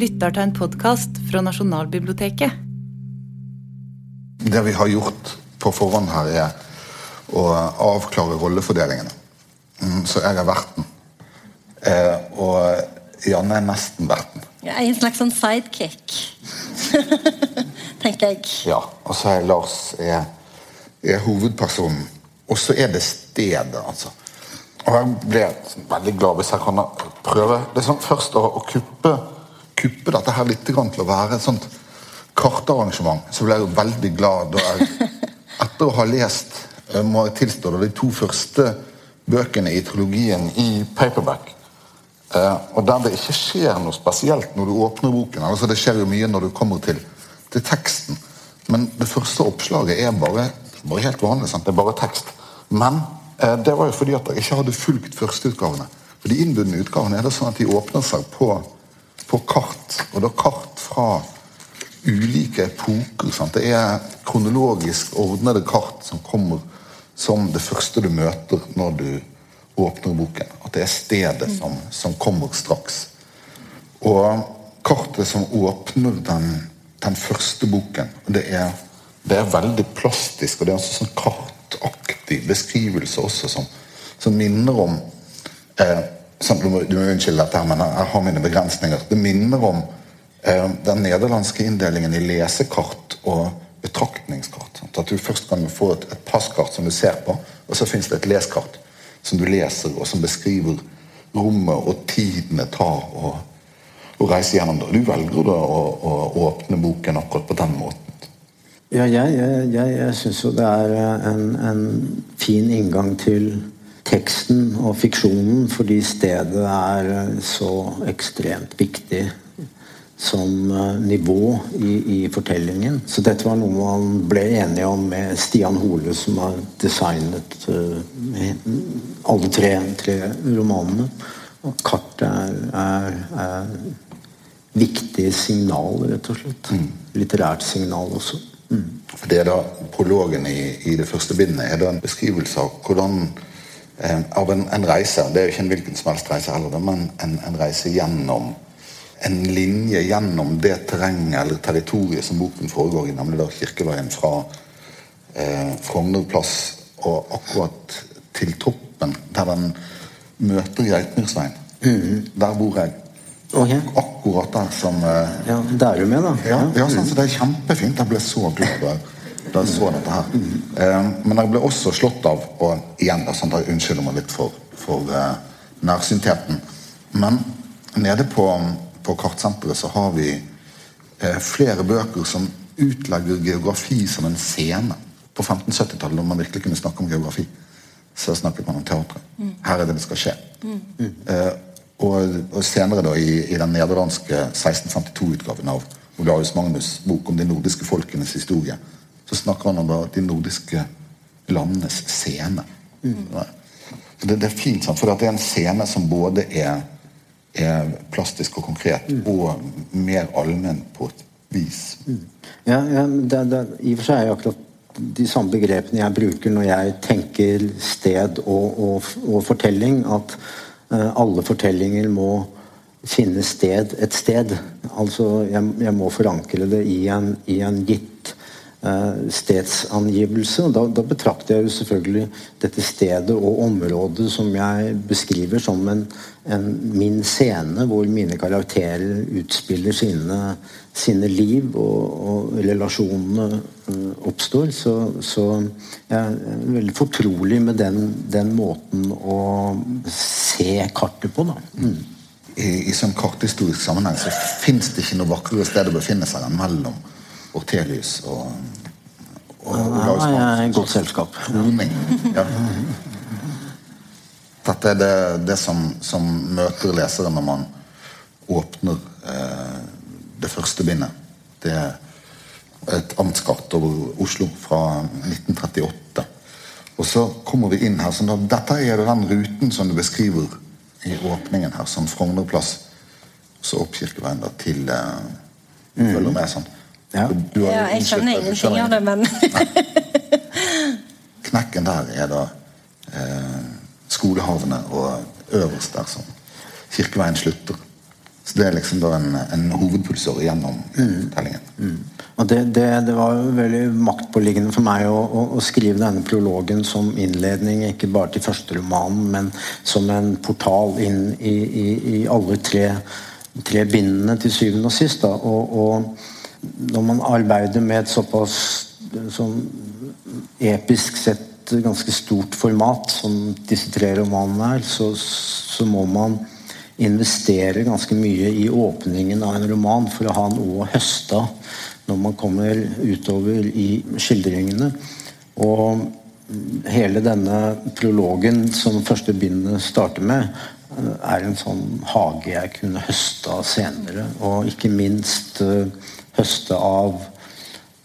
lytter til en podkast fra Nasjonalbiblioteket. Det vi har gjort på forhånd her, er å avklare rollefordelingene. Mm, Så jeg er verten. Eh, og Janne er nesten verten. Jeg er en slags sånn sidekick. Tenker jeg. Ja, Og så er Lars er, er hovedpersonen. Og så er det stedet, altså. Og jeg ble veldig glad hvis jeg kan prøve det er sånn, først å, å kuppe, kuppe dette her litt grann til å være et sånt kartarrangement. Så ble jeg jo veldig glad da jeg, etter å ha lest eh, må jeg tilstå det, de to første bøkene i trilogien i paperback. Eh, og der det ikke skjer noe spesielt når du åpner boken. altså Det skjer jo mye når du kommer til, til teksten. Men det første oppslaget er bare, bare helt vanlig. sant? Det er bare tekst. Men eh, det var jo fordi at jeg ikke hadde fulgt førsteutgavene. For De innbudne utgavene er det sånn at de åpner seg på, på kart. Og da kart fra ulike epoker. sant? Det er kronologisk ordnede kart som kommer som det første du møter når du åpner boken. At det er stedet som, som kommer straks. Og kartet som åpner den, den første boken, det er, det er veldig plastisk, og det er en sånn kartaktig beskrivelse også, som, som minner om eh, sånn, du, må, du må unnskylde dette, men jeg, har mine begrensninger. Det minner om eh, den nederlandske inndelingen i lesekart og betraktningskart. Sant? At du først kan få et, et passkart som du ser på, og så fins det et leskart som du leser, og som beskriver rommet og tiden det tar å, å reise gjennom det. Du velger da å, å åpne boken akkurat på den måten. Ja, jeg, jeg, jeg, jeg syns jo det er en, en fin inngang til teksten og fiksjonen, fordi stedet er så ekstremt viktig som eh, nivå i, i fortellingen. Så dette var noe man ble enige om med Stian Hole, som har designet uh, alle tre, tre romanene. Og kartet er, er, er viktig signal, rett og slett. Litterært signal også. Mm. For det er da Prologen i, i det første bindet er da en beskrivelse av hvordan eh, av en, en reise. Det er jo ikke en hvilken som helst reise heller, men en, en reise gjennom en linje gjennom det terrenget eller territoriet som boken foregår i, nemlig da Kirkeveien fra eh, Frogner plass og akkurat til toppen, der den møter Geitmyrsveien. Der bor jeg. Ok. Akkurat der som eh, Ja, der er du med, da. ja, ja sånn, så Det er kjempefint. Jeg ble så glad da, da jeg så dette her. Eh, men jeg ble også slått av Og igjen da, sånn jeg unnskylder meg litt for, for eh, nærsyntheten. Men nede på, på kartsenteret så har vi eh, flere bøker som utlegger geografi som en scene. På 1570-tallet, når man virkelig kunne snakke om geografi, så snakket man om teatret. Her er det det skal skje. Eh, og, og senere da i, i den nederlandske 1652-utgaven av Olaus Magnus' bok om de nordiske folkenes historie, så snakker han om da de nordiske landenes scene. Mm. Det, det er fint, sant? for det er en scene som både er, er plastisk og konkret, og mer allmenn på et vis. Ja, ja det, det, I og for seg er det akkurat de samme begrepene jeg bruker når jeg tenker sted og, og, og fortelling. At uh, alle fortellinger må finne sted et sted. Altså, jeg, jeg må forankre det i en, i en gitt stedsangivelse. og Da, da betrakter jeg jo selvfølgelig dette stedet og området som jeg beskriver som en, en min scene, hvor mine karakterer utspiller sine, sine liv, og, og relasjonene eh, oppstår. Så, så jeg er veldig fortrolig med den, den måten å se kartet på, da. Mm. I, i sånn karthistorisk sammenheng så fins det ikke noe vakrere sted å befinne seg enn mellom Og, og Olaus Ja, jeg er i godt selskap. Kroning. Ja. Dette er det, det som, som møter leseren når man åpner eh, det første bindet. Det er et amtskart over Oslo fra 1938. Og så kommer vi inn her. Så da, dette er den ruten som du beskriver i åpningen her, Sånn Frogner plass. Så opp Kirkeveien da, til eh, Følger med sånn. Ja. Du har- Ja, jeg skjønner ingenting av det, men Knekken der er da eh, skolehavene, og øverst der som Kirkeveien slutter. Så det er liksom da en, en hovedpulsår gjennom fortellingen. Og det, det, det var jo veldig maktpåliggende for meg å, å, å skrive denne prologen som innledning, ikke bare til første romanen, men som en portal inn i, i, i alle tre, tre bindene til syvende og sist. Da. Og, og når man arbeider med et såpass sånn episk sett ganske stort format som disse tre romanene er, så, så må man investere ganske mye i åpningen av en roman for å ha noe å høste av når man kommer utover i skildringene. Og hele denne prologen som første bindet starter med, er en sånn hage jeg kunne høste av senere. Og ikke minst uh, høste av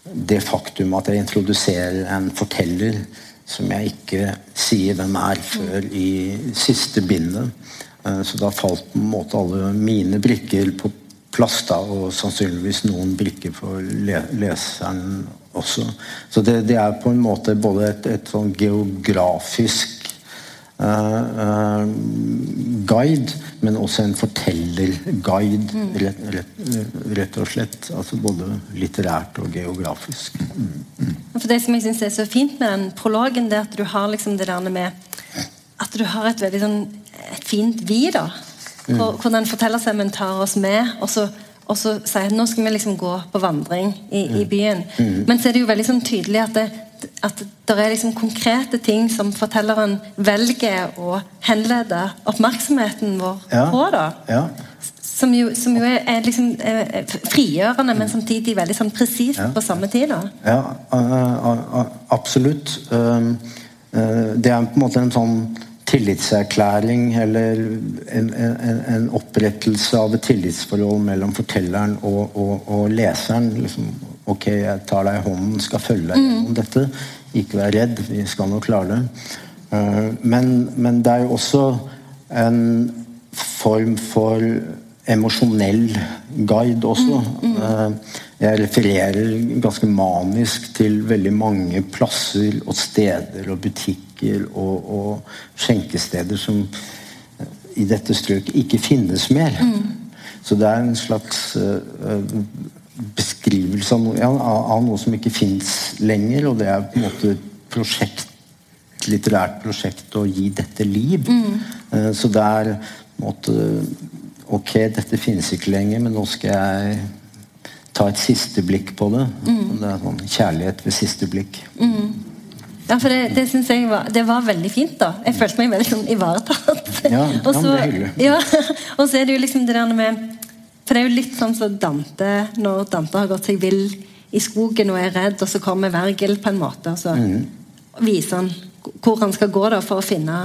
det faktum at jeg introduserer en forteller som jeg ikke sier hvem er før i siste bindet. Uh, så da falt på en måte alle mine brikker på plass, da, og sannsynligvis noen brikker for leseren også. Så det, det, er på en måte både et, et sånn geografisk guide, men også en fortellerguide, mm. rett, rett, rett, og slett. Altså både litterært og geografisk. Mm. For Det som jeg syns er så fint med den prologen, det er at du har liksom det der med at du har et veldig sånn et fint vi, da. Mm. Hvor, hvor den fortellerstemmen tar oss med, og så, og så sier nå skal vi liksom gå på vandring i, i mm. byen. Mm. Men så er det jo veldig sånn tydelig at det, at det er liksom konkrete ting som fortelleren velger å henlede oppmerksomheten vår ja. på. da. Ja. Som jo, som jo er, er, liksom er frigjørende, men samtidig veldig sånn presist ja. på samme tid. da. Ja, absolutt. Uh, det er på en måte en sånn tillitserklæring eller en, en, en, opprettelse av et tillitsforhold mellom fortelleren og, og, og leseren. Liksom, ok, jeg tar deg i hånden, skal følge deg gjennom mm. dette. Ikke vær redd, vi skal nok klare det. Uh, men, men, det er jo også en form for emosjonell guide også. Mm, mm. Uh, jeg refererer ganske manisk til veldig mange plasser og steder og butikker og, og skjenkesteder som eh, i dette strøket ikke finnes mer. Mm. Så det er en slags uh, beskrivelse av noe, ja, av noe, som ikke fins lenger, og det er på en måte et prosjekt, litterært prosjekt å gi dette liv. Mm. Uh, så det er på en måte Ok, dette finnes ikke lenger, men nå skal jeg ta et siste blikk på det. Mm. Det er sånn kjærlighet ved siste blikk. Mm. Ja, for det, det synes jeg var, det var veldig fint. da Jeg følte meg veldig sånn ivaretatt. Ja. Ja, og så er det jo liksom det der med For det er jo litt sånn som Dante, når Dante har gått seg vill i skogen og er redd, og så kommer Vergil på en måte, og så mm. viser han hvor han skal gå da for å finne,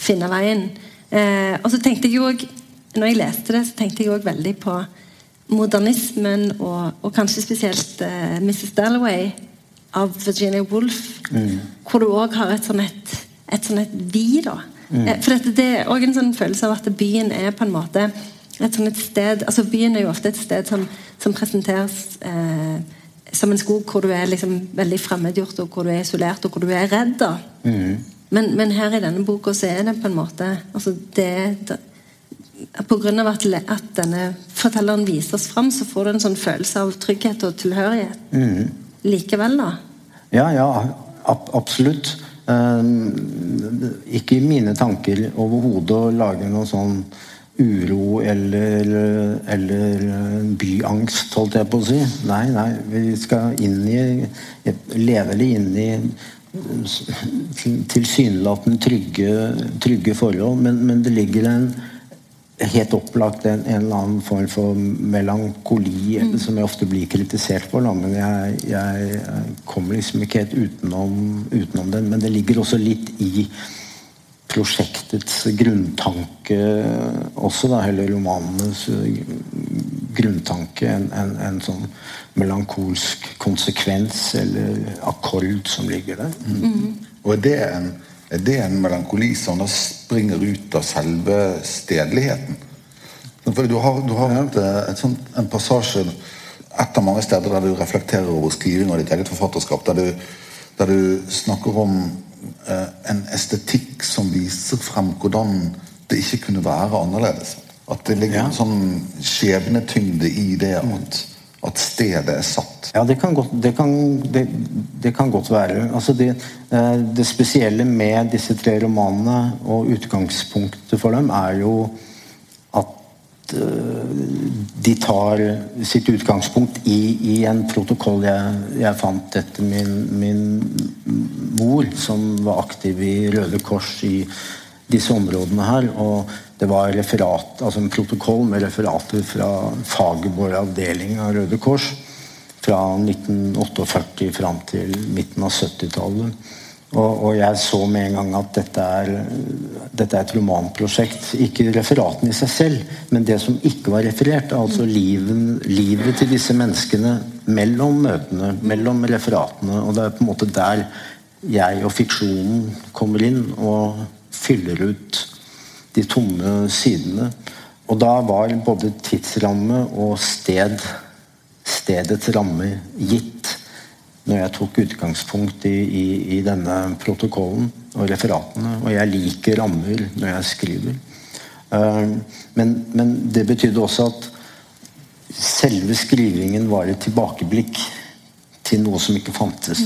finne veien. Eh, og så tenkte jeg jo Når jeg leste det, så tenkte jeg òg veldig på modernismen, og, og kanskje spesielt eh, Mrs. Dalloway av Virginia Woolf, mm. hvor du òg har et sånn et, et, sånn et vi. da. Mm. Eh, for dette, det er òg en sånn følelse av at byen er på en måte et sånn et sted altså Byen er jo ofte et sted som, som presenteres eh, som en skog hvor du er liksom veldig fremmedgjort, og hvor du er isolert, og hvor du er redd. da. Mm. Men, men, her i denne boka så er det på en måte altså det, det på grunn av at, at, denne fortelleren viser oss fram, så får du en sånn følelse av trygghet og tilhørighet. Mm likevel, da? Ja, ja, ab absolutt. Um, ikke i mine tanker overhodet å lage noe sånn uro eller, eller byangst, holdt jeg på å si. Nei, nei, vi skal inn i Levelig inn i tilsynelatende trygge, trygge forhold, men, men det ligger en helt opplagt en, en, eller annen form for melankoli, mm. som jeg ofte blir kritisert for. Da. Men jeg, jeg, kommer liksom ikke helt utenom, utenom, den. Men det ligger også litt i prosjektets grunntanke også, da, eller romanenes grunntanke. En, en, en, sånn melankolsk konsekvens eller akkord som ligger der. Mm. Mm. Og er det en er det en melankoli som da springer ut av selve stedligheten? For du har, du har et, et sånt, en passasje et av mange steder der du reflekterer over skriving av ditt eget forfatterskap. Der du, der du snakker om eh, en estetikk som viser frem hvordan det ikke kunne være annerledes. At det ligger Ja. en sånn skjebnetyngde i det at, at stedet er satt. Ja, det kan godt, det kan, det, det kan godt være. Altså det, eh, det spesielle med disse tre romanene og utgangspunktet for dem er jo eh, de tar sitt utgangspunkt i, i en protokoll jeg, jeg fant etter min, min mor, som var aktiv i Røde Kors i disse områdene her. Og det var referat, altså en protokoll med referater fra Fagerborg avdeling av Røde Kors fra 1948 fram til midten av 70-tallet. Og, og jeg så med en gang at dette er, dette er et romanprosjekt. Ikke referatene i seg selv, men det som ikke var referert. Altså liven, livet til disse menneskene mellom møtene, mellom referatene. Og det er på en måte der jeg og fiksjonen kommer inn og fyller ut de tomme sidene. Og da var både tidsramme og sted stedets ramme gitt når jeg tok utgangspunkt i, i, i denne protokollen og referatene. Og jeg liker rammer når jeg skriver. Uh, men, men det betydde også at selve skrivingen var et tilbakeblikk til noe som ikke fantes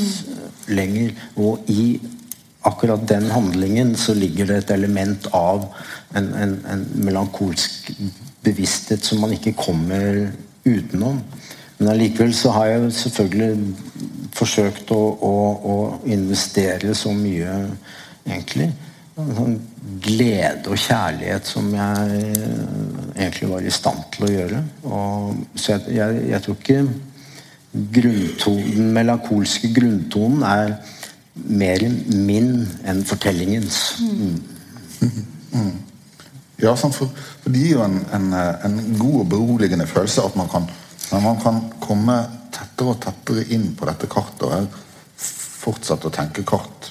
lenger. Og i akkurat den handlingen så ligger det et element av en, en, en melankolsk bevissthet som man ikke kommer utenom. Men allikevel så har jeg selvfølgelig forsøkt å, å, å investere så mye, egentlig. Sånn glede og kjærlighet som jeg egentlig var i stand til å gjøre. Og, så jeg, jeg, jeg tror ikke grunntonen, den melankolske grunntonen er mer min enn fortellingens. Mm. Ja, for, for det gir jo en, en, en god og beroligende følelse at man kan, når man kan komme tettere og tettere inn på dette kartet. Og jeg fortsatte å tenke kart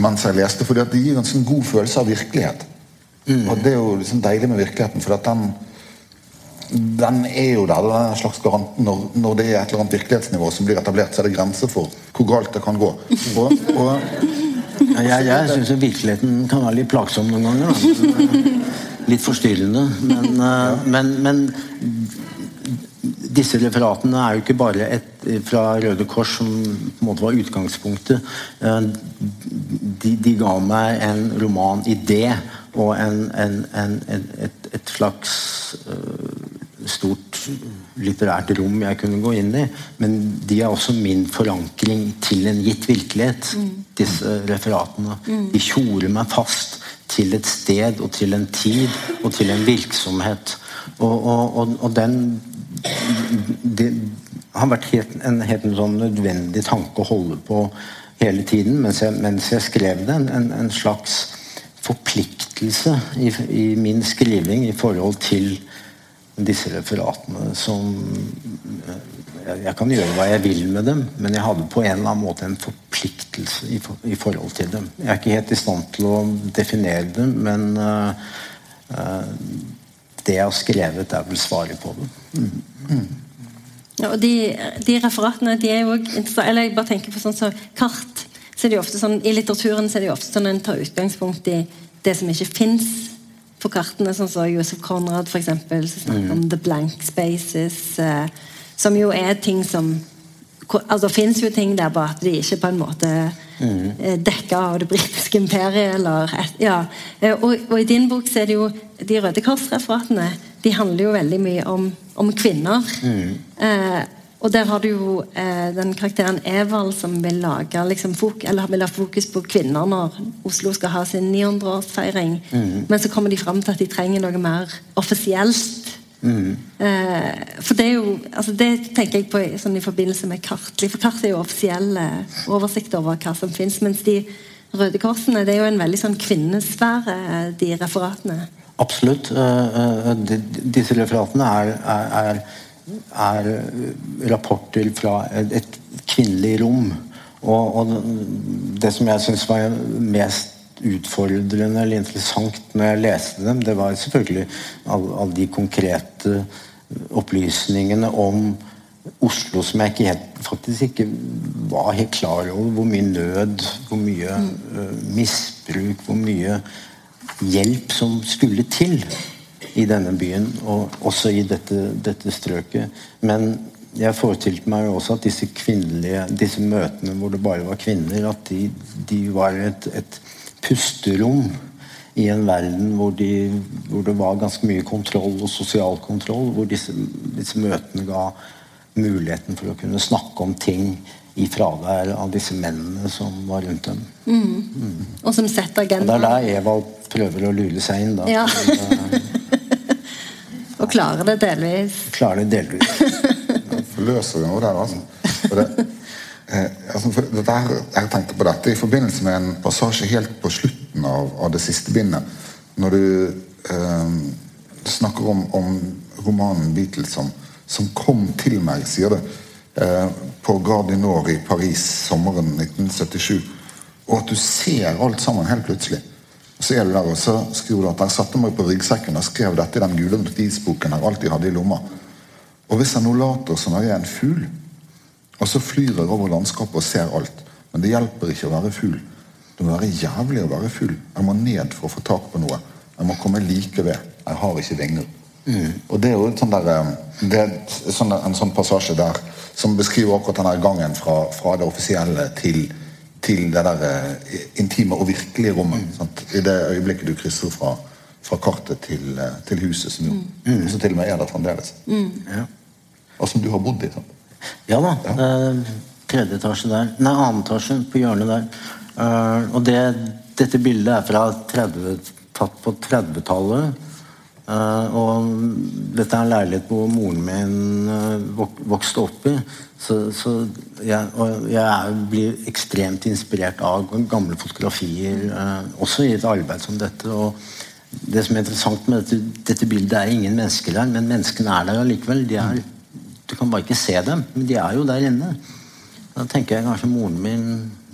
mens jeg leste, fordi at det gir en sånn god følelse av virkelighet. Og det er jo liksom deilig med virkeligheten, for at den den er jo der. Den er en slags garant når, når det er et eller annet virkelighetsnivå som blir etablert, så er det grenser for hvor galt det kan gå. Og, og Ja, Jeg, jeg syns virkeligheten kan være litt plagsom noen ganger. Da. Litt forstyrrende. Men, eh, men, men disse referatene er jo ikke bare et, fra Røde Kors, som på en måte var utgangspunktet. Eh, De, de ga meg en romanidé og en, en, en, et, et slags eh, stort litterært rom jeg kunne gå inn i. Men de er også min forankring til en gitt virkelighet, disse referatene. De tjorer meg fast til et sted og til en tid og til en virksomhet. Og, og, og, og den det har vært helt, en helt sånn nødvendig tanke å holde på hele tiden mens jeg, mens jeg skrev det. En, en slags forpliktelse i, i min skriving i forhold til disse referatene som jeg, jeg kan gjøre hva jeg vil med dem, men jeg hadde på en eller annen måte en forpliktelse i, for, i forhold til dem. Jeg er ikke helt i stand til å definere dem, men uh, uh, det jeg har skrevet, er vel svaret på det. Mm. Ja, og de, de referatene de er jo også interessante. Eller jeg bare tenker på sånn så kart. så er det jo ofte sånn, I litteraturen så er det jo ofte sånn en tar utgangspunkt i det som ikke fins på kartene. Sånn som Josef Conrad, for eksempel, som snakker om the blank spaces. Eh, som jo er ting som altså Det fins jo ting der bare at de ikke på en måte eh, dekker av det britiske imperiet. Eller, ja. Eh, og, og i din bok så er det jo de Røde Kors-referatene de handler jo veldig mye om, om kvinner. Eh, og der har du jo eh, den karakteren Evald som vil lage liksom, fok eller vil ha fokus på kvinner når Oslo skal ha sin 900-årsfeiring. Men så kommer de fram til at de trenger noe mer offisielt. Eh, for det er jo altså Det tenker jeg på sånn i forbindelse med kart. For kart er jo offisielle oversikt over hva som fins. Mens de Røde Korsene det er jo en veldig sånn kvinnesfære, de referatene. Absolutt. Eh, eh, Disse referatene er, er, er, er rapporter fra et kvinnelig rom. Og, og det som jeg syns var mest utfordrende eller interessant når jeg leste dem, det var selvfølgelig alle, alle de konkrete opplysningene om Oslo som jeg ikke helt, faktisk ikke var helt klar over. Hvor mye nød, hvor mye uh, misbruk, hvor mye hjelp som skulle til i denne byen, og også i dette, dette strøket. Men jeg forestilte meg også at disse kvinnelige, disse møtene hvor det bare var kvinner, at de, de var et, et pusterom i en verden hvor, de, hvor, det var ganske mye kontroll og sosial kontroll. Hvor disse, disse, møtene ga muligheten for å kunne snakke om ting i fravær av disse mennene som var rundt dem. Mm. Mm. Og som setter agendaen. Og det er der Evald prøver å lure seg inn. da. Ja. og klarer det delvis. Klarer det delvis. Forløser noe der, altså. Det, eh, altså for her, jeg tenkte på dette i forbindelse med en passasje helt på slutten av, av det siste bindet. Når du eh, snakker om, om, romanen 'Beatles' som, som kom til meg, sier det Eh, på Gare i Paris sommeren 1977. Og at du ser alt sammen helt plutselig. Så er du der, og så skriver du at jeg satte meg på ryggsekken og skrev dette i den gule notisboken jeg alltid hadde i lomma. Og hvis jeg nå later som jeg er en fugl, og så flyr jeg over landskapet og ser alt Men det hjelper ikke å være fugl. Det må være jævlig å være fugl. Jeg må ned for å få tak på noe. Jeg må komme like ved. Jeg har ikke vinger. Mm. Og det er jo sånn der, eh, det er sånn, en sånn passasje der som beskriver akkurat denne gangen fra, fra det offisielle til, til det der uh, intime og virkelige rommet. Mm. I det øyeblikket du krysser fra, fra kartet til, uh, til, huset, som jo mm. til og med er der fremdeles. Mm. Ja. Og som du har bodd i. sant? Ja da. Ja. Uh, tredje etasje der. Nei, annen etasje på hjørnet der. og det, dette bildet er fra 30, tatt på 30-tallet. Uh, og dette er en leilighet hvor moren min uh, vokste opp i. Så, så jeg, og jeg blir ekstremt inspirert av gamle fotografier, uh, også i et arbeid som dette. og Det som er interessant med dette, dette bildet, er ingen mennesker der, men menneskene er der allikevel. De er, du kan bare ikke se dem, men de er jo der inne. Da tenker jeg kanskje moren min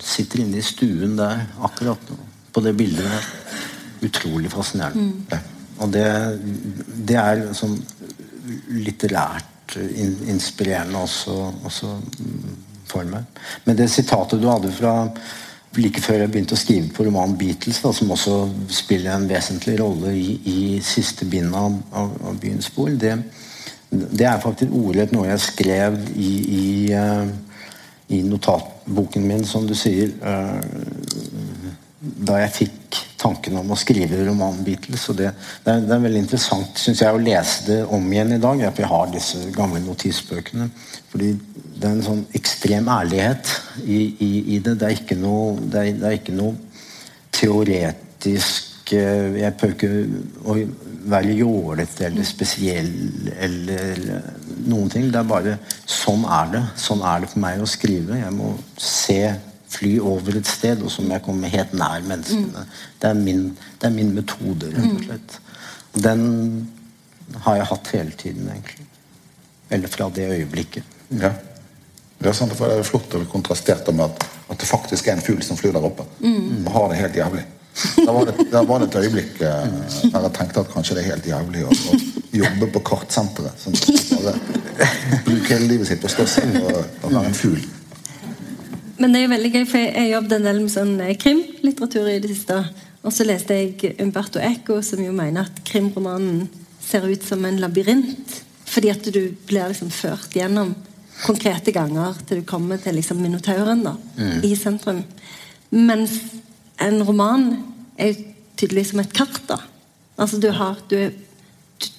sitter inne i stuen der akkurat på det bildet. der. Utrolig fascinerende. Mm. Og det, det er sånn litterært inspirerende også, også, for meg. Men det sitatet du hadde fra like før jeg begynte å skrive på romanen 'Beatles', da, som også spiller en vesentlig rolle i, i siste bind av, av, av 'Byens spor', det, det, er faktisk ordrett noe jeg skrev i, i, uh, i notatboken min, som du sier, uh, da jeg fikk tanken om å skrive romanen 'Beatles'. og det, det, er, det, er, veldig interessant synes jeg, å lese det om igjen i dag. at jeg har disse gamle notisbøkene. fordi det er en sånn ekstrem ærlighet i, i, i det. Det er ikke noe, det er, det er ikke noe teoretisk eh, Jeg prøver ikke å være jålete eller spesiell eller noen ting. Det er bare sånn er det. Sånn er det for meg å skrive. Jeg må se fly over et sted, og så må jeg komme helt nær menneskene. Mm. Det, er min, det, er min, metode, rett og slett. Den har jeg hatt hele tiden, egentlig. Eller fra det øyeblikket. Ja. Det er sant, for det er flott å kontrastere med at, at, det faktisk er en fugl som flyr der oppe. Mm. Og har det helt jævlig. Da var det, da var det et øyeblikk eh, der jeg tenkte at kanskje det er helt jævlig å, å jobbe på kartsenteret. Sånn, bruke hele livet sitt på å stå og, og være en fugl. Men det er veldig gøy, for jeg jobbet en del med sånn eh, krimlitteratur i det siste. Og så leste jeg Umberto Eco, som jo mener at krimromanen ser ut som en labyrint. Fordi at du blir liksom ført gjennom konkrete ganger til du kommer til liksom minotauren da, mm. i sentrum. Mens en roman er tydelig som et kart. da. Altså du, har, du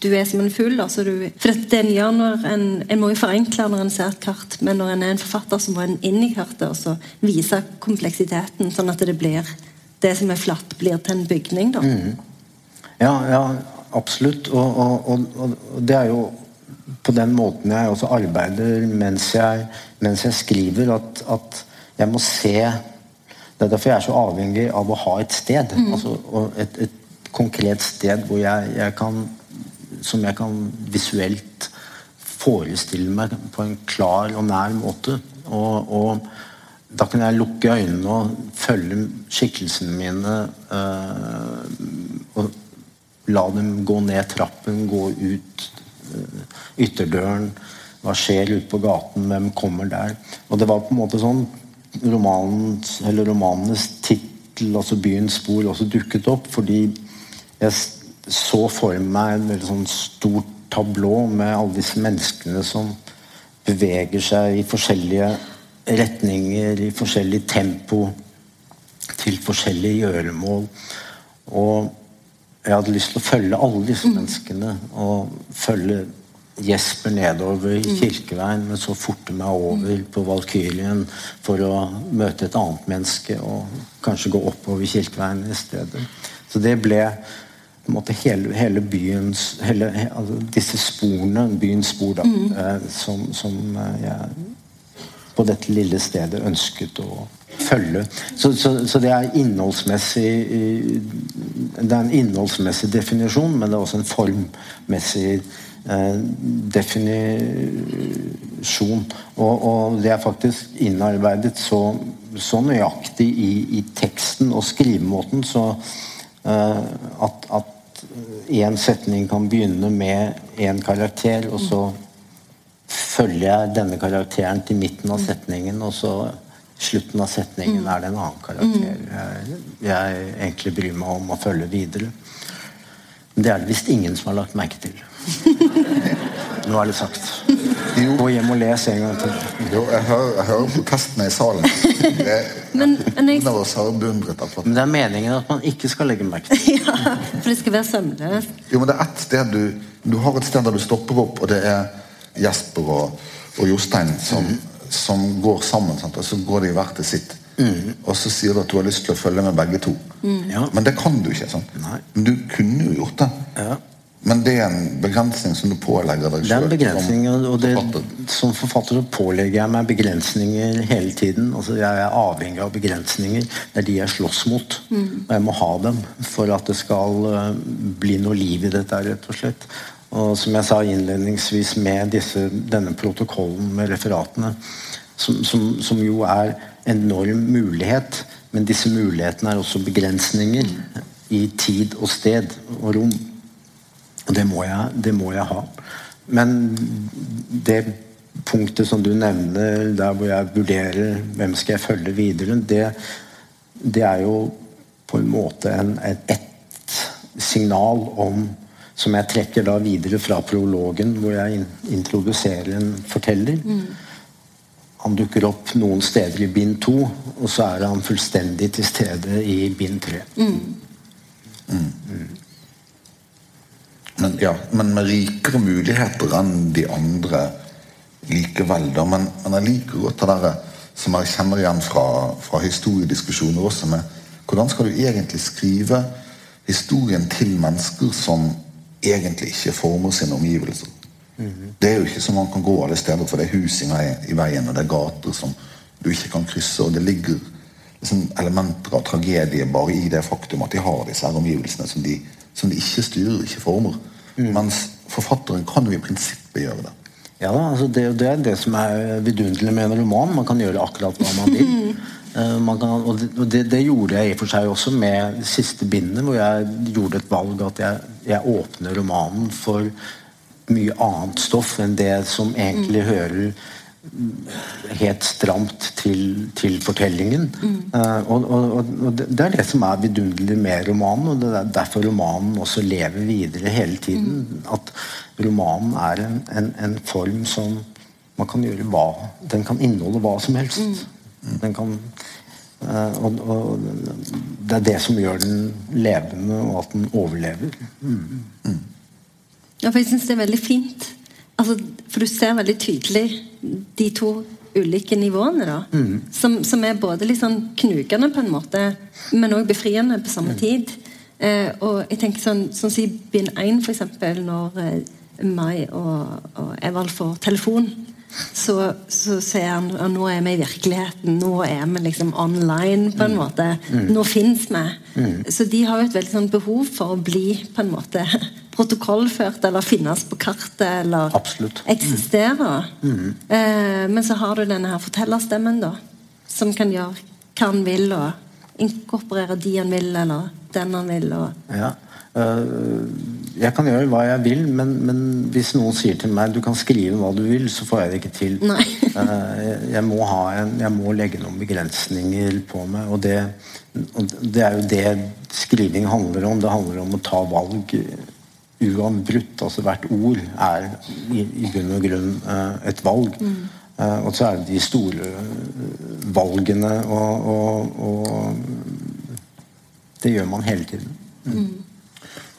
du er som en fugl. For det en gjør når en, en må jo forenkle når en ser et kart, men når en er en forfatter, så må en inn i kartet og så vise kompleksiteten, sånn at det blir det som er flatt, blir til en bygning. da. Mm. Ja, ja, absolutt. Og, og, og, og, det er jo på den måten jeg også arbeider mens jeg, mens jeg skriver, at, at, jeg må se Det er derfor jeg er så avhengig av å ha et sted. Mm. Altså, et, et konkret sted hvor jeg, jeg kan som jeg kan visuelt forestille meg på en klar og nær måte. Og, og da kan jeg lukke øynene og følge skikkelsene mine øh, og la dem gå ned trappen, gå ut øh, ytterdøren. Hva skjer ute på gaten? Hvem kommer der? Og det var på en måte sånn romanens, eller romanenes tittel, altså 'Byens spor', også dukket opp fordi jeg så for meg et veldig sånn stort tablå med alle disse menneskene som beveger seg i forskjellige retninger, i forskjellig tempo, til forskjellige gjøremål. Og jeg hadde lyst til å følge alle disse menneskene. Og følge Jesper nedover Kirkeveien, men så forte meg over på Valkyrien for å møte et annet menneske og kanskje gå oppover Kirkeveien i stedet. Så det ble på en måte hele, hele byens hele, altså Disse sporene, byens spor, da, mm. som, som eh, jeg på dette lille stedet ønsket å følge. Så, så, så det er innholdsmessig Det er en innholdsmessig definisjon, men det er også en formmessig eh, definisjon. Og, og, det er faktisk innarbeidet så, så nøyaktig i, i, teksten og skrivemåten så eh, at, at én setning kan begynne med én karakter, og så følger jeg denne karakteren til midten av setningen, og så slutten av setningen er det en annen karakter jeg, jeg egentlig bryr meg om å følge videre. Det er det visst ingen som har lagt merke til. Nå er det sagt. Gå hjem og les en gang til. Jo, jeg hører, jeg hører protestene i salen. Det, Men, men jeg, Ingen av oss har beundret Men det er meningen at man ikke skal legge merke til. ja, for det skal være sømløst. Jo, men det er ett sted du Du har et sted der du stopper opp, og det er Jesper og, og Jostein som, som går sammen. Sant? Og så går de hver til sitt. Og så sier du at du har lyst til å følge med begge to. Ja. Men det kan du ikke. sant? Nei. Men du kunne jo gjort det. Ja. Men det er en begrensning som du pålegger deg Det er en begrensning, som og det, forfatter. som forfatter så pålegger jeg meg begrensninger hele tiden. Altså Jeg er avhengig av begrensninger. Det er de jeg slåss mot. Og jeg må ha dem for at det skal eh, bli noe liv i dette, rett og slett. Og som jeg sa innledningsvis med disse, denne protokollen med referatene, som, som, som jo er enorm mulighet, men disse mulighetene er også begrensninger i tid og sted og rom. Og det må, jeg, det må jeg ha. Men det punktet som du nevner, der hvor jeg vurderer hvem skal jeg følge videre, det, det er jo på en måte en, et, signal om som jeg trekker da videre fra prologen, hvor jeg in introduserer en forteller. Han dukker opp noen steder i bind to, og så er han fullstendig til stede i bind tre. Men, ja, men med rikere muligheter enn de andre likevel. Da. Men, men jeg liker godt det der som jeg kjenner igjen fra, fra historiediskusjoner også, med hvordan skal du egentlig skrive historien til mennesker som egentlig ikke former sine omgivelser. Det er jo ikke så man kan gå alle steder, for det er hus i veien, i veien og det er gater som du ikke kan krysse, og det ligger liksom elementer av tragedie bare i det faktum at de har disse her omgivelsene som de, som de ikke styrer, ikke former. Mens forfatteren kan jo i prinsippet gjøre det. Ja, da, altså det, det er det som er vidunderlig med en roman. Man kan gjøre akkurat hva man vil. Eh, man kan, og det, det gjorde jeg i og for seg også med siste bindet, hvor jeg gjorde et valg at jeg, jeg åpner romanen for mye annet stoff enn det som egentlig hører helt stramt til, til fortellingen. Mm. og, og, og, og det er det som er vidunderlig med romanen, og det er derfor romanen også lever videre hele tiden. At romanen er en, en, en form som man kan gjøre hva Den kan inneholde hva som helst. Den kan uh, og, og det er det som gjør den levende, og at den overlever. Ja, for jeg syns det er veldig fint. Altså, for du ser veldig tydelig de to ulike nivåene, da. Som, som er både litt sånn knugende på en måte, men òg befriende på samme tid. Eh, og jeg tenker sånn Sånn som i bind 1, for eksempel, når eh, Mai og, og Evald får telefon. Så, så ser han at nå er vi i virkeligheten, nå er vi liksom online. på en måte, Nå fins vi. Så de har jo et veldig sånn behov for å bli på en måte protokollført eller finnes på kartet eller Absolutt. eksistere. Eh, men så har du denne her fortellerstemmen, da, som kan gjøre hva han vil, og inkorporere de han vil, eller den han vil. og Ja. øh, jeg kan gjøre hva jeg vil, men, men hvis noen sier til meg du kan skrive hva du vil, så får jeg det ikke til. Eh, jeg, må ha en, jeg må legge noen begrensninger på meg. Og det, og det er jo det skriving handler om. Det handler om å ta valg uavbrutt. Altså hvert ord er i, i bunn og grunn uh, et valg. Mm. Uh, og så er det de store valgene, og, og, og, det gjør man hele tiden. Mm.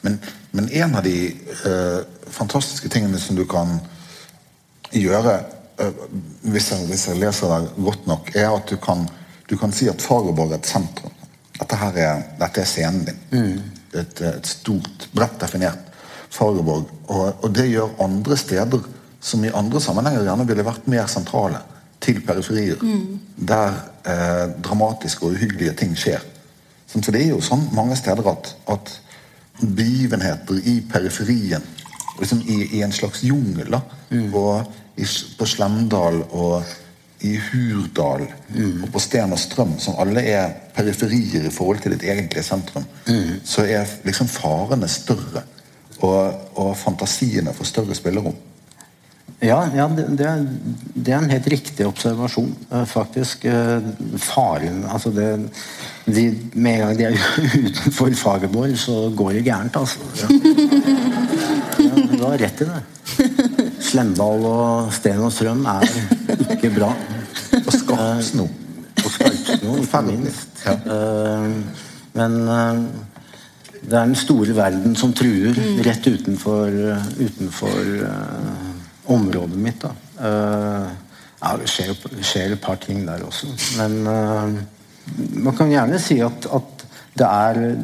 Men, men, en av de uh, fantastiske tingene som du kan gjøre hvis jeg, hvis, jeg, leser deg godt nok, er at du kan, du kan si at Fagerborg er et sentrum. Dette, her er, dette er scenen din. Mm. Et, et, stort, bredt definert Fagerborg. Og, og, det gjør andre steder som i andre sammenhenger gjerne ville vært mer sentrale, til periferier. Mm. Der eh, dramatiske og uhyggelige ting skjer. Sånn, for det er jo sånn mange steder at, at begivenheter i periferien, liksom i, i en slags jungel, mm. og i, på Slemdal og i Hurdal mm. og på Sten og Strøm, som alle er periferier i forhold til et egentlige sentrum, mm. så er liksom farene større og, og fantasiene får større spillerom. Ja, ja det, det, er, en helt riktig observasjon, eh, faktisk. Eh, faren altså det, de, Med en gang de er utenfor Fagerborg, så går det gærent, altså. Ja. du har rett i det. Slemdal og Sten og Strøm er ikke bra. Og Skarpsno. Eh, og Skarpsno, ikke minst. Ja. Men det er den store verden som truer mm. rett utenfor, utenfor uh, området mitt. da. Uh, ja, det skjer, skjer, et par ting der også. Men uh, man kan gjerne si at, at, det er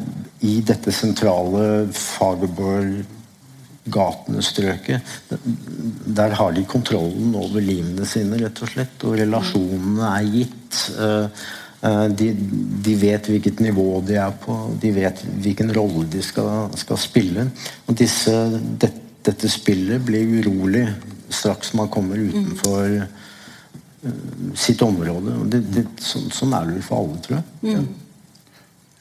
i dette sentrale Fagerborg-gatene-strøket Der har de kontrollen over livene sine, rett og slett. Og relasjonene er gitt. Uh, Eh, de, de, vet hvilket nivå de er på, de vet hvilken rolle de skal, skal spille. Og disse, det, dette spillet blir urolig straks man kommer utenfor mm. sitt område. Det, det, sånn, sånn, er det vel for alle, tror jeg. Mm.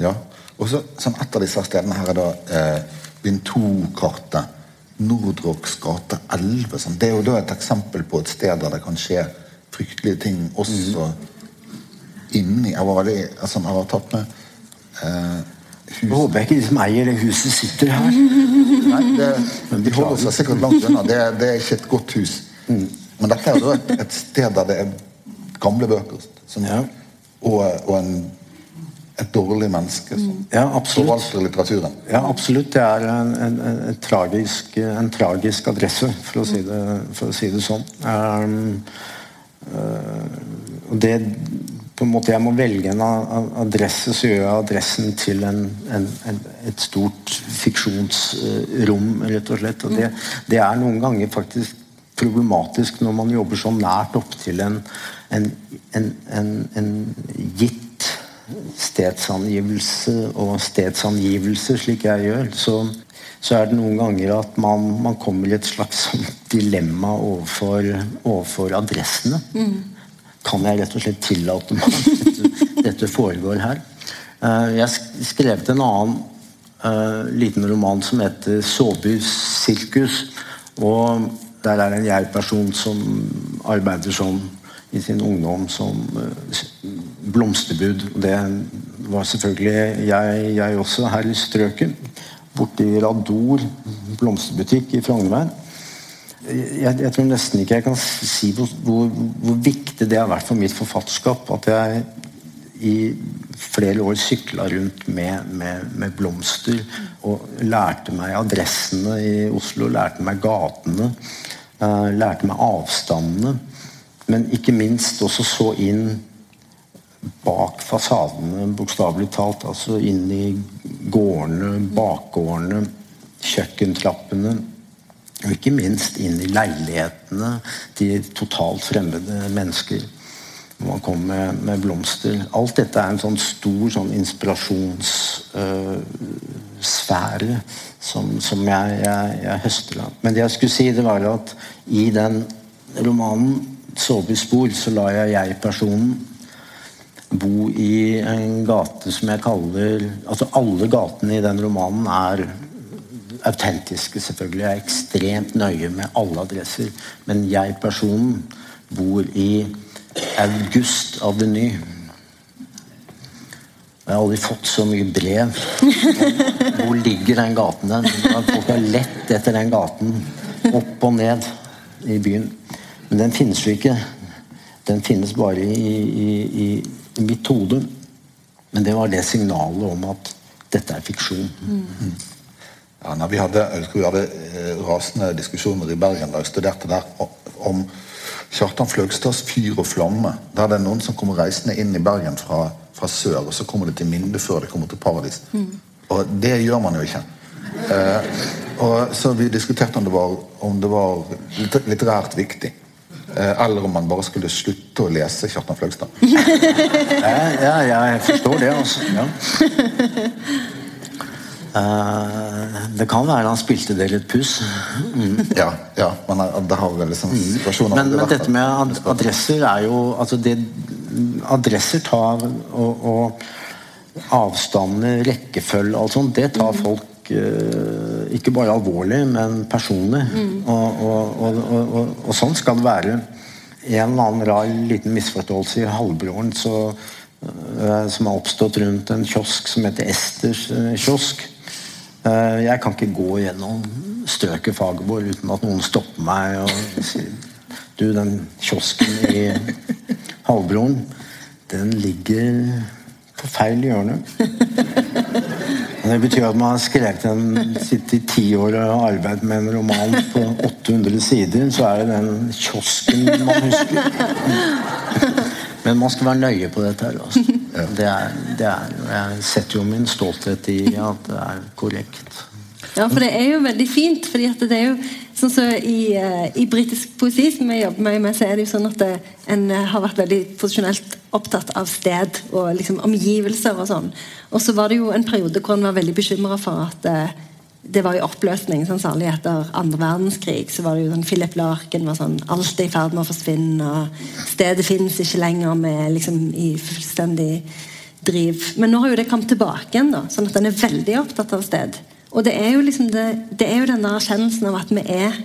Ja. Og så, som Et av disse stedene her er da eh, bind to-kartet. Nordrocks gate 11. Sånn. Det er jo da et eksempel på et sted der det kan skje fryktelige ting også. Mm inni Jeg var veldig altså, jeg var tatt med eh. Håper jeg ikke de som eier det huset, sitter her. Nei, det, De holder seg sikkert langt unna. Det, det, er ikke et godt hus. Mm. Men dette er jo et, et, sted der det er gamle bøker som, ja. og, og en, et dårlig menneske som ja, forvalter litteraturen. Ja, absolutt. Det er en, en, en, tragisk, en tragisk, adresse, for å si det, å si det sånn. Um, uh, det måte jeg må velge en adresse, så gjør jeg adressen til en, en, en, et stort fiksjonsrom, rett og slett. Og det, det, er noen ganger faktisk problematisk når man jobber så nært opp til en, en gitt stedsangivelse og stedsangivelse, slik jeg gjør. Så, så er det noen ganger at man, man kommer i et slags dilemma overfor, overfor adressene. Mm kan jeg rett og slett tillate meg at dette foregår her. Jeg jeg til en annen uh, liten roman som heter 'Såbys sirkus'. Og der er det en jeg-person som arbeider som i sin ungdom som uh, blomsterbud. Og det var selvfølgelig jeg, jeg også her i strøket. Borti Rador blomsterbutikk i Frognerveien jeg, jeg, tror nesten ikke jeg kan si hvor, hvor, hvor, viktig det har vært for mitt forfatterskap at jeg i flere år sykla rundt med, med, med, blomster og lærte meg adressene i Oslo, lærte meg gatene, uh, lærte meg avstandene. Men ikke minst også så inn bak fasadene, bokstavelig talt. Altså inn i gårdene, bakgårdene, kjøkkentrappene ikke minst inn i leilighetene til totalt fremmede mennesker. når man kom med, med, blomster. Alt dette er en sånn stor sånn inspirasjonssfære uh, som, som jeg, jeg, jeg, høster av. Men det jeg skulle si, det var at i den romanen 'Sovespor' så lar jeg jeg-personen bo i en gate som jeg kaller Altså alle gatene i den romanen er autentiske, selvfølgelig. Jeg er ekstremt nøye med alle adresser. Men jeg-personen bor i August Aveny. Jeg har aldri fått så mye brev. Hvor ligger den gaten den? Folk har lett etter den gaten. Opp og ned i byen. Men den finnes jo ikke. Den finnes bare i, i, i, i mitt hode. Men det var det signalet om at dette er fiksjon. Mm. Ja, nei, vi hadde, vi hadde eh, rasende diskusjoner i Bergen da jeg studerte der om Kjartan Fløgstads 'Fyr og flamme'. Der det er noen som kommer reisende inn i Bergen fra fra sør, og så kommer det til Minde før det kommer til Paradis. Mm. Og det gjør man jo ikke. Eh, og Så vi diskuterte om det var, om det var litterært viktig. Eh, eller om man bare skulle slutte å lese Kjartan Fløgstad. ja, ja, jeg forstår det, altså. Ja. Uh, det kan være han spilte det litt puss. Mm. Ja, ja, men det har vel liksom situasjoner Men, men dette med adresser er jo altså det, adresser tar og, og avstander, rekkefølge alt sånt, det tar mm. folk uh, ikke bare alvorlig, men personlig. Mm. Og, og, og, sånn skal det være. En eller annen rar liten misforståelse i halvbroren så, uh, som har oppstått rundt en kiosk som heter Esters kiosk. Jeg kan ikke gå gjennom strøket Fagerborg uten at noen stopper meg og sier Du, den kiosken i halvbroren, den ligger på feil hjørne. Det betyr at man har skrevet en sitt i ti år og arbeidet med en roman på 800 sider, så er det den kiosken man husker. Men man skal være nøye på dette. her altså. Det er, det er, Jeg setter jo min stolthet i at det er korrekt. Ja, for det er jo veldig fint. fordi at det er jo sånn så I, uh, i britisk poesi, som jeg jobber med, så er det jo sånn at det, en uh, har vært veldig posisjonelt opptatt av sted og liksom omgivelser og sånn. Og så var det jo en periode hvor en var veldig bekymra for at det var i oppløsning. sånn Særlig etter andre verdenskrig. så var det jo sånn Philip Larken var sånn Alt er i ferd med å forsvinne. og Stedet fins ikke lenger med liksom i fullstendig driv. Men nå har jo det kommet tilbake igjen. da, sånn at en er veldig opptatt av sted. Og det er jo liksom det, det er jo den der erkjennelsen av at vi er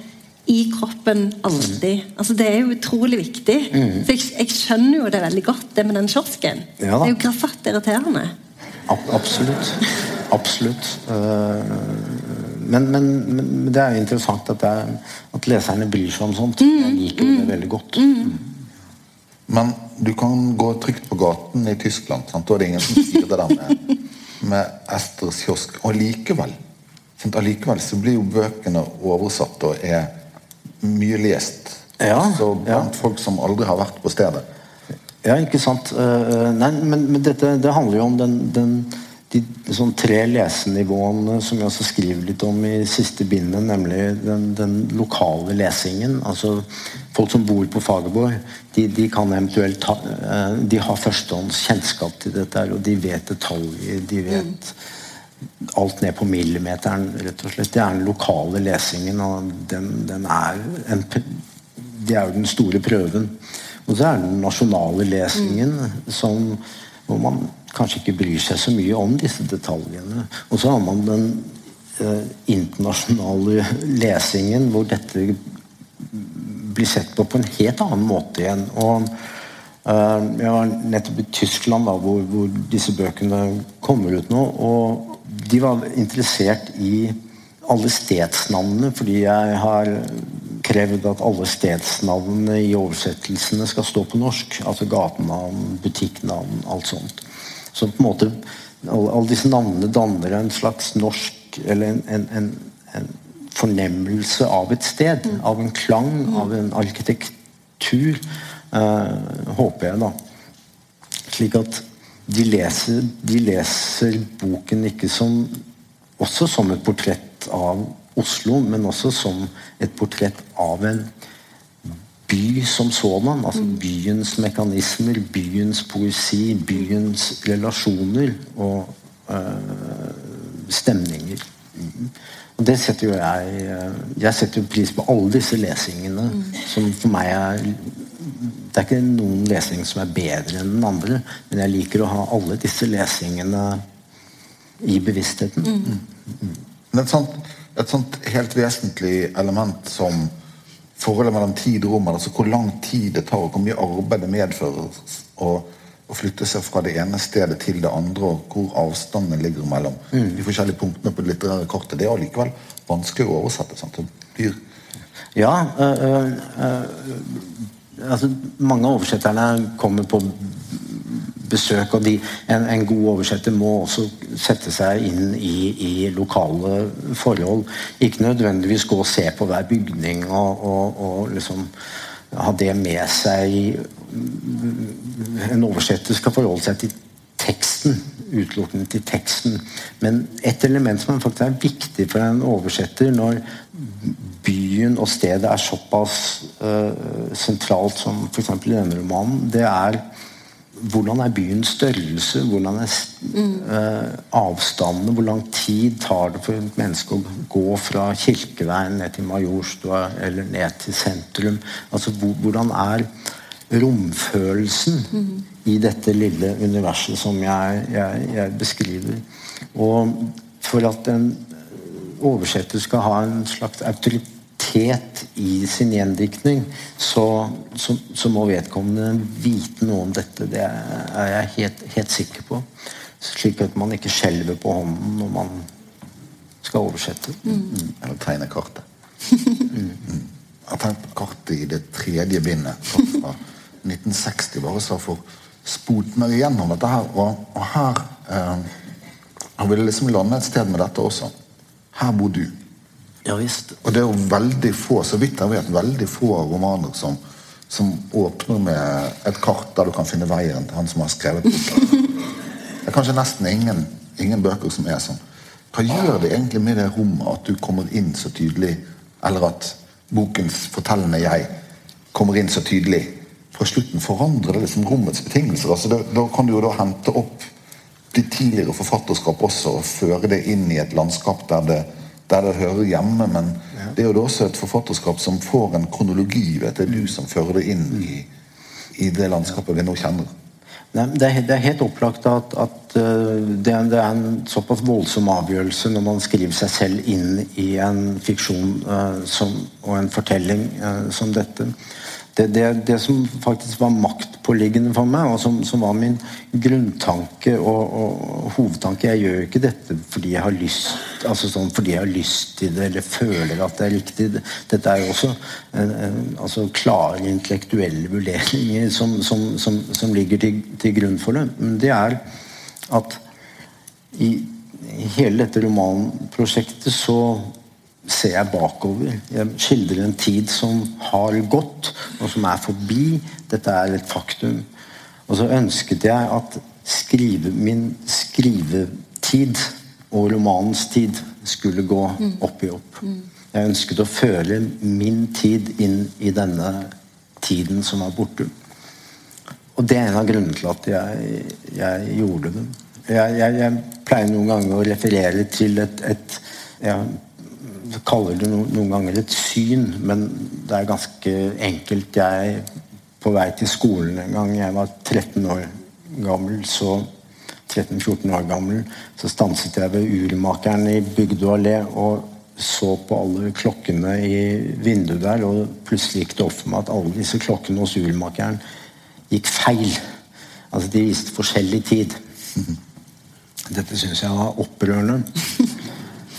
i kroppen alltid. Altså Det er jo utrolig viktig. Mm. Så jeg, jeg, skjønner jo det veldig godt, det med den kiosken. Ja, det er jo grasatt irriterende. Ab absolutt. Absolutt. Uh, men, men, men, det er jo interessant at, er, at, leserne bryr seg om sånt. Mm. Jeg liker jo det mm. veldig godt. Mm. Men du kan gå trygt på gaten i Tyskland, sant? og det er ingen som sier det der med, med Esters kiosk. Og likevel sant? allikevel så blir jo bøkene oversatt og er mye lest. Ja, så blant ja. folk som aldri har vært på stedet. Ja, ikke sant. Uh, nei, men, men, dette det handler jo om den, den, de sånn tre lesenivåene som jeg også skriver litt om i siste bindet, nemlig den, den lokale lesingen. altså Folk som bor på Fagerborg, de, de kan eventuelt ha, uh, de har førstehånds kjennskap til dette, og de vet detaljer. de vet alt ned på millimeteren, rett og slett. Det er den lokale lesingen, og den, den er en, Det er jo den store prøven. Og så er det den nasjonale lesingen, mm. som, hvor man kanskje ikke bryr seg så mye om disse detaljene. Og så har man den eh, internasjonale lesingen, hvor dette blir sett på på en helt annen måte igjen. og eh, jeg var nettopp i Tyskland, da, hvor, hvor, disse bøkene kommer ut nå. Og de var interessert i alle stedsnavnene, fordi jeg har krevd at alle stedsnavnene i oversettelsene skal stå på norsk. Altså gatenavn, butikknavn, alt sånt. Så på en måte alle disse navnene danner en slags norsk Eller en, en, en, en fornemmelse av et sted. Mm. Av en klang, mm. av en arkitektur. Uh, håper jeg, da. Slik at de leser, de leser, boken ikke som også som et portrett av Oslo, men også som et portrett av en by som sådan. Altså mm. byens mekanismer, byens poesi, byens relasjoner og øh, stemninger. Mm. Og det setter jo jeg eh, Jeg setter jo pris på alle disse lesingene, mm. som for meg er det er ikke noen lesning som er bedre enn den andre, men jeg liker å ha alle disse lesingene i bevisstheten. Mm. Mm. Et, sånt, et, sånt, helt vesentlig element som forholdet mellom tid og rom. Altså hvor lang tid det tar, og hvor mye arbeid det medfører å, å flytte seg fra det ene stedet til det andre, og hvor avstanden ligger mellom Mm. de forskjellige punktene på det litterære kortet. Det er allikevel vanskelig å oversette. sant? Det blir Ja. øh, øh, øh, altså, mange av oversetterne kommer på besøk, og de, en, en god oversetter må også sette seg inn i, i lokale forhold. Ikke nødvendigvis gå og se på hver bygning og, og, og liksom ha det med seg. En oversetter skal forholde seg til teksten, utelukkende til teksten. Men et element som faktisk er viktig for en oversetter når byen og stedet er såpass uh, sentralt som f.eks. i denne romanen, det er hvordan er byens størrelse? Hvordan er øh, avstandene? Hvor lang tid tar det for et menneske å gå fra Kirkeveien ned til Majorstua eller ned til sentrum? Altså, Hvordan er romfølelsen i dette lille universet som jeg, jeg, jeg beskriver? Og for at en oversetter skal ha en slags autoritet i sin gjendiktning, så, så, så må vedkommende vite noe om dette. Det er jeg helt, helt sikker på. Slik at man ikke skjelver på hånden når man skal oversette. Mm. Eller tegne kartet. mm. Jeg har tegnet kartet i det tredje bindet fra 1960, bare så for spot meg igjennom dette her. Og, og her eh, har vi liksom landet et sted med dette også. Her bor du. Ja visst. Og det er jo veldig få, så vidt jeg vet, veldig få romaner som, som åpner med et kart der du kan finne veien til han som har skrevet boka. Det er kanskje nesten ingen, ingen bøker som er sånn. Hva gjør det egentlig med det rommet at du kommer inn så tydelig, eller at bokens fortellende jeg kommer inn så tydelig? Fra slutten forandrer det liksom rommets betingelser. altså det, Da kan du jo da hente opp ditt tidligere forfatterskap også og føre det inn i et landskap der det, der det hører hjemme. Men det er jo også et forfatterskap som får en kronologi. vet Det er du som fører det inn i, i det landskapet vi nå kjenner. Nei, det, er, det er helt opplagt at, at uh, det, er, det, er, en såpass voldsom avgjørelse når man skriver seg selv inn i en fiksjon uh, som, og en fortelling uh, som dette. Det, det, det, som faktisk var maktpåliggende for meg, og som, som var min grunntanke og, og, hovedtanke Jeg gjør jo ikke dette fordi jeg har lyst altså sånn fordi jeg har lyst til det eller føler at det er riktig. Dette er jo også en, en, altså klare intellektuelle vurderinger som, som, som, ligger til, til, grunn for det. Men det er at i hele dette romanprosjektet så ser jeg bakover. Jeg skildrer en tid som har gått, og som er forbi. Dette er et faktum. Og så ønsket jeg at skrive, min skrivetid og romanens tid skulle gå opp i opp. Jeg ønsket å føle min tid inn i denne tiden som var borte. Og det er en av grunnene til at jeg, jeg gjorde det. Jeg, jeg, jeg, pleier noen ganger å referere til et, et Jeg kaller det noen, noen ganger et syn, men det er ganske enkelt. Jeg på vei til skolen en gang jeg var 13 år gammel, så 13-14 år gammel, så stanset jeg ved urmakeren i Bygdø allé og så på alle klokkene i vinduet der, og plutselig gikk det opp for meg at alle disse klokkene hos urmakeren gikk feil. Altså, de viste forskjellig tid. Dette syns jeg var opprørende,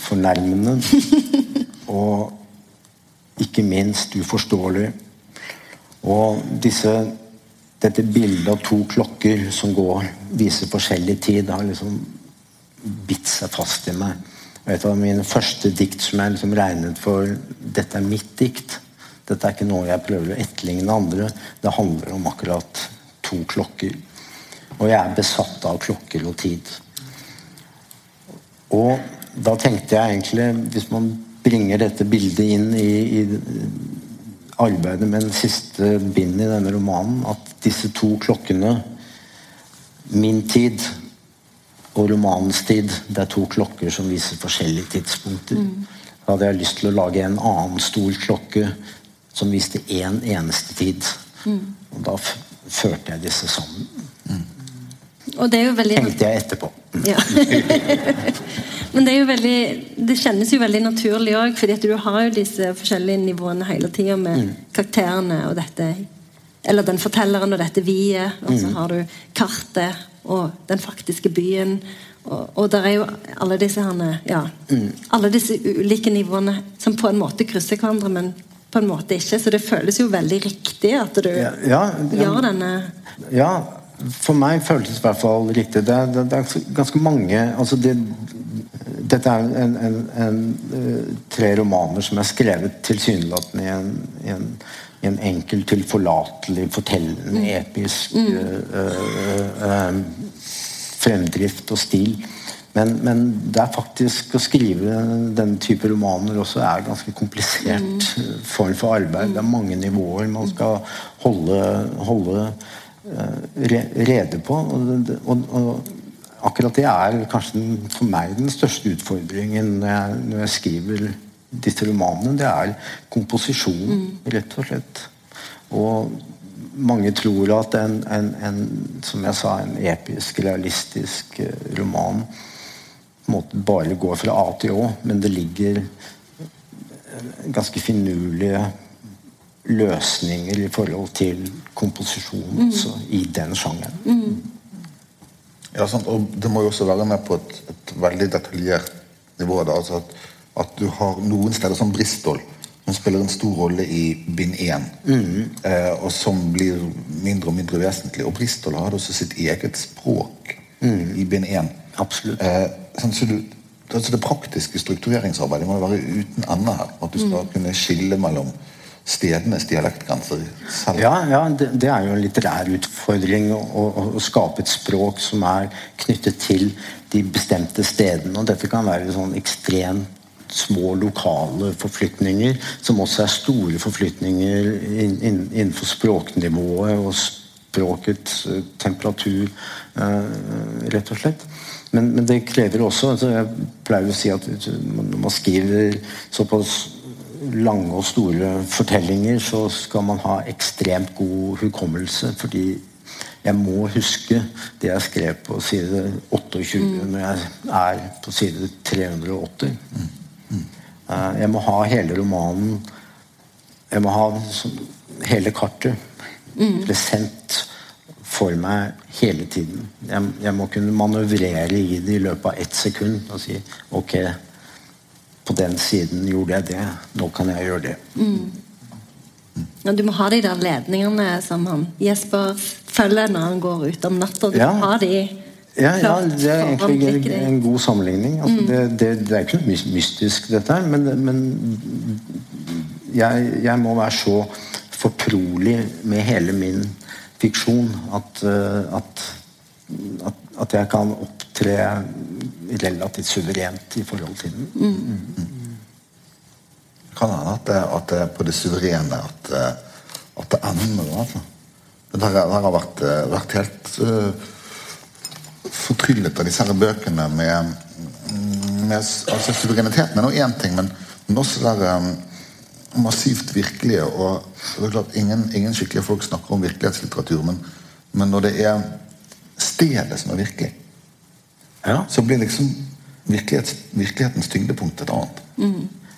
fornærmende og ikke minst uforståelig. Og disse dette bildet av to klokker som går, viser forskjellig tid, har liksom bitt seg fast i meg. Og et av mine første dikt som jeg liksom regnet for Dette er mitt dikt. Dette er ikke noe jeg prøver å etterligne andre. Det handler om akkurat to klokker. Og jeg er besatt av klokker og tid. Og da tenkte jeg egentlig, hvis man bringer dette bildet inn i, i arbeidet med den siste bindet i denne romanen, at disse to klokkene, min tid og romanens tid, det er to klokker som viser forskjellige tidspunkter. Mm. Da hadde jeg lyst til å lage en annen stor klokke som viste én en eneste tid. Mm. Og da førte jeg disse sammen. Og det er jo veldig... Tenkte jeg etterpå. Ja. Men det er jo veldig, det kjennes jo veldig naturlig òg, fordi at du har jo disse forskjellige nivåene hele tida med Mm. karakterene og dette Eller den fortelleren og dette vi-et, og Mm. så har du kartet og den faktiske byen. Og, og der er jo alle disse herne, ja, Mm. alle disse ulike nivåene som på en måte krysser hverandre, men på en måte ikke. Så det føles jo veldig riktig at du Ja, ja, ja. gjør denne Ja, for meg føltes det i hvert fall riktig. Det er, det, er ganske mange altså det, Dette er en, en, en, eh, tre romaner som er skrevet tilsynelatende i en, i en, i en enkel, tilforlatelig, fortellende, episk eh, eh, eh, fremdrift og stil. Men, men det er faktisk å skrive den type romaner også er ganske komplisert mm. form for arbeid. Det er mange nivåer man skal holde, holde re, rede på. Og, og, og akkurat det er kanskje den, for meg den største utfordringen når jeg, når jeg skriver disse romanene. Det er komposisjon, rett og slett. Og mange tror at en, en, en som jeg sa, en episk, realistisk eh, roman på en måte bare går fra A til Å, men det ligger eh, ganske finurlige løsninger i forhold til komposisjon også, i den sjangeren. Ja, sant? Og det må jo også være med på et, et veldig detaljert nivå. Da. Altså at, at du har noen steder som Bristol, som spiller en stor rolle i bind 1, eh, og som blir mindre og mindre vesentlig. Og Bristol har også sitt eget språk i bind 1. Absolutt. Eh, sånn, så du, altså det praktiske struktureringsarbeidet må jo være uten ende her. At du skal kunne skille mellom stedenes dialektgrenser selv. Ja, ja det, det er jo en litterær utfordring å, å, å skape et språk som er knyttet til de bestemte stedene. Og dette kan være sånn ekstremt små lokale forflytninger, som også er store forflytninger inn, inn, innenfor språknivået og språkets eh, temperatur, eh, rett og slett. Men, men det krever også altså Jeg pleier å si at når man skriver såpass lange og store fortellinger, så skal man ha ekstremt god hukommelse. Fordi jeg må huske det jeg skrev på side 28 når jeg er på side 380. Eh, Jeg må ha hele romanen Jeg må ha hele kartet present for meg hele tiden. Jeg, jeg må kunne manøvrere i det i løpet av ett sekund og si ok, på den siden gjorde jeg det, nå kan jeg gjøre det. Ja, du må ha de der ledningene som han Jesper følger når han går ut om natta. Du Ja. må ha de Ja, ja, det er egentlig en, en god sammenligning. Altså, det, det, det er ikke noe mystisk, dette her, men, men jeg, jeg må være så fortrolig med hele min fiksjon at, eh, at, at, at jeg kan opptre relativt suverent i forhold til den. Kan hende at det, at det er på det suverene at, eh, at det ender. Altså. Det her, det her har vært, eh, vært helt uh, fortryllet av disse her bøkene med, med altså Suvereniteten er nå én ting, men, men også der, um, massivt virkelige. og det er klart ingen, ingen skikkelige folk snakker om virkelighetslitteratur, men, men når det er stedet som er virkelig, Ja. så blir liksom virkelighets, virkelighetens tyngdepunkt et annet.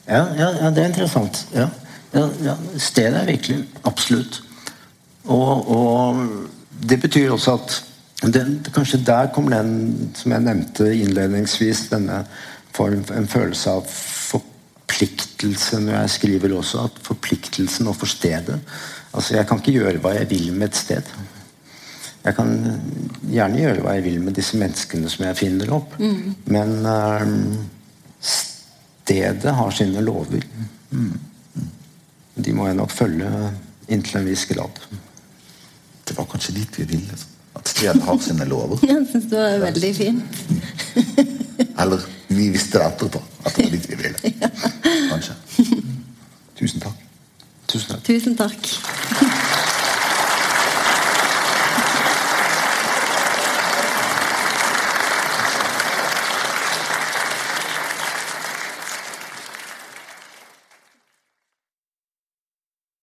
Ja, ja, ja, det er interessant. Ja. Ja, ja, stedet er virkelig. Absolutt. Og, og det betyr også at den, kanskje der kommer den, som jeg nevnte innledningsvis, denne form, en følelse av forpliktelse når jeg skriver også. At forpliktelsen overfor stedet. Altså, jeg kan ikke gjøre hva jeg vil med et sted. Jeg kan gjerne gjøre hva jeg vil med disse menneskene som jeg finner opp, men eh, stedet har sine lover. De må jeg nok følge inntil en viss grad. Det var kanskje dit vi ville. altså. At stedet har sine lover. Jeg syns det var veldig fint. Eller vi visste det etterpå. At det var dit vi ville. Kanskje. Tusen takk. Tusen takk. Tusen takk.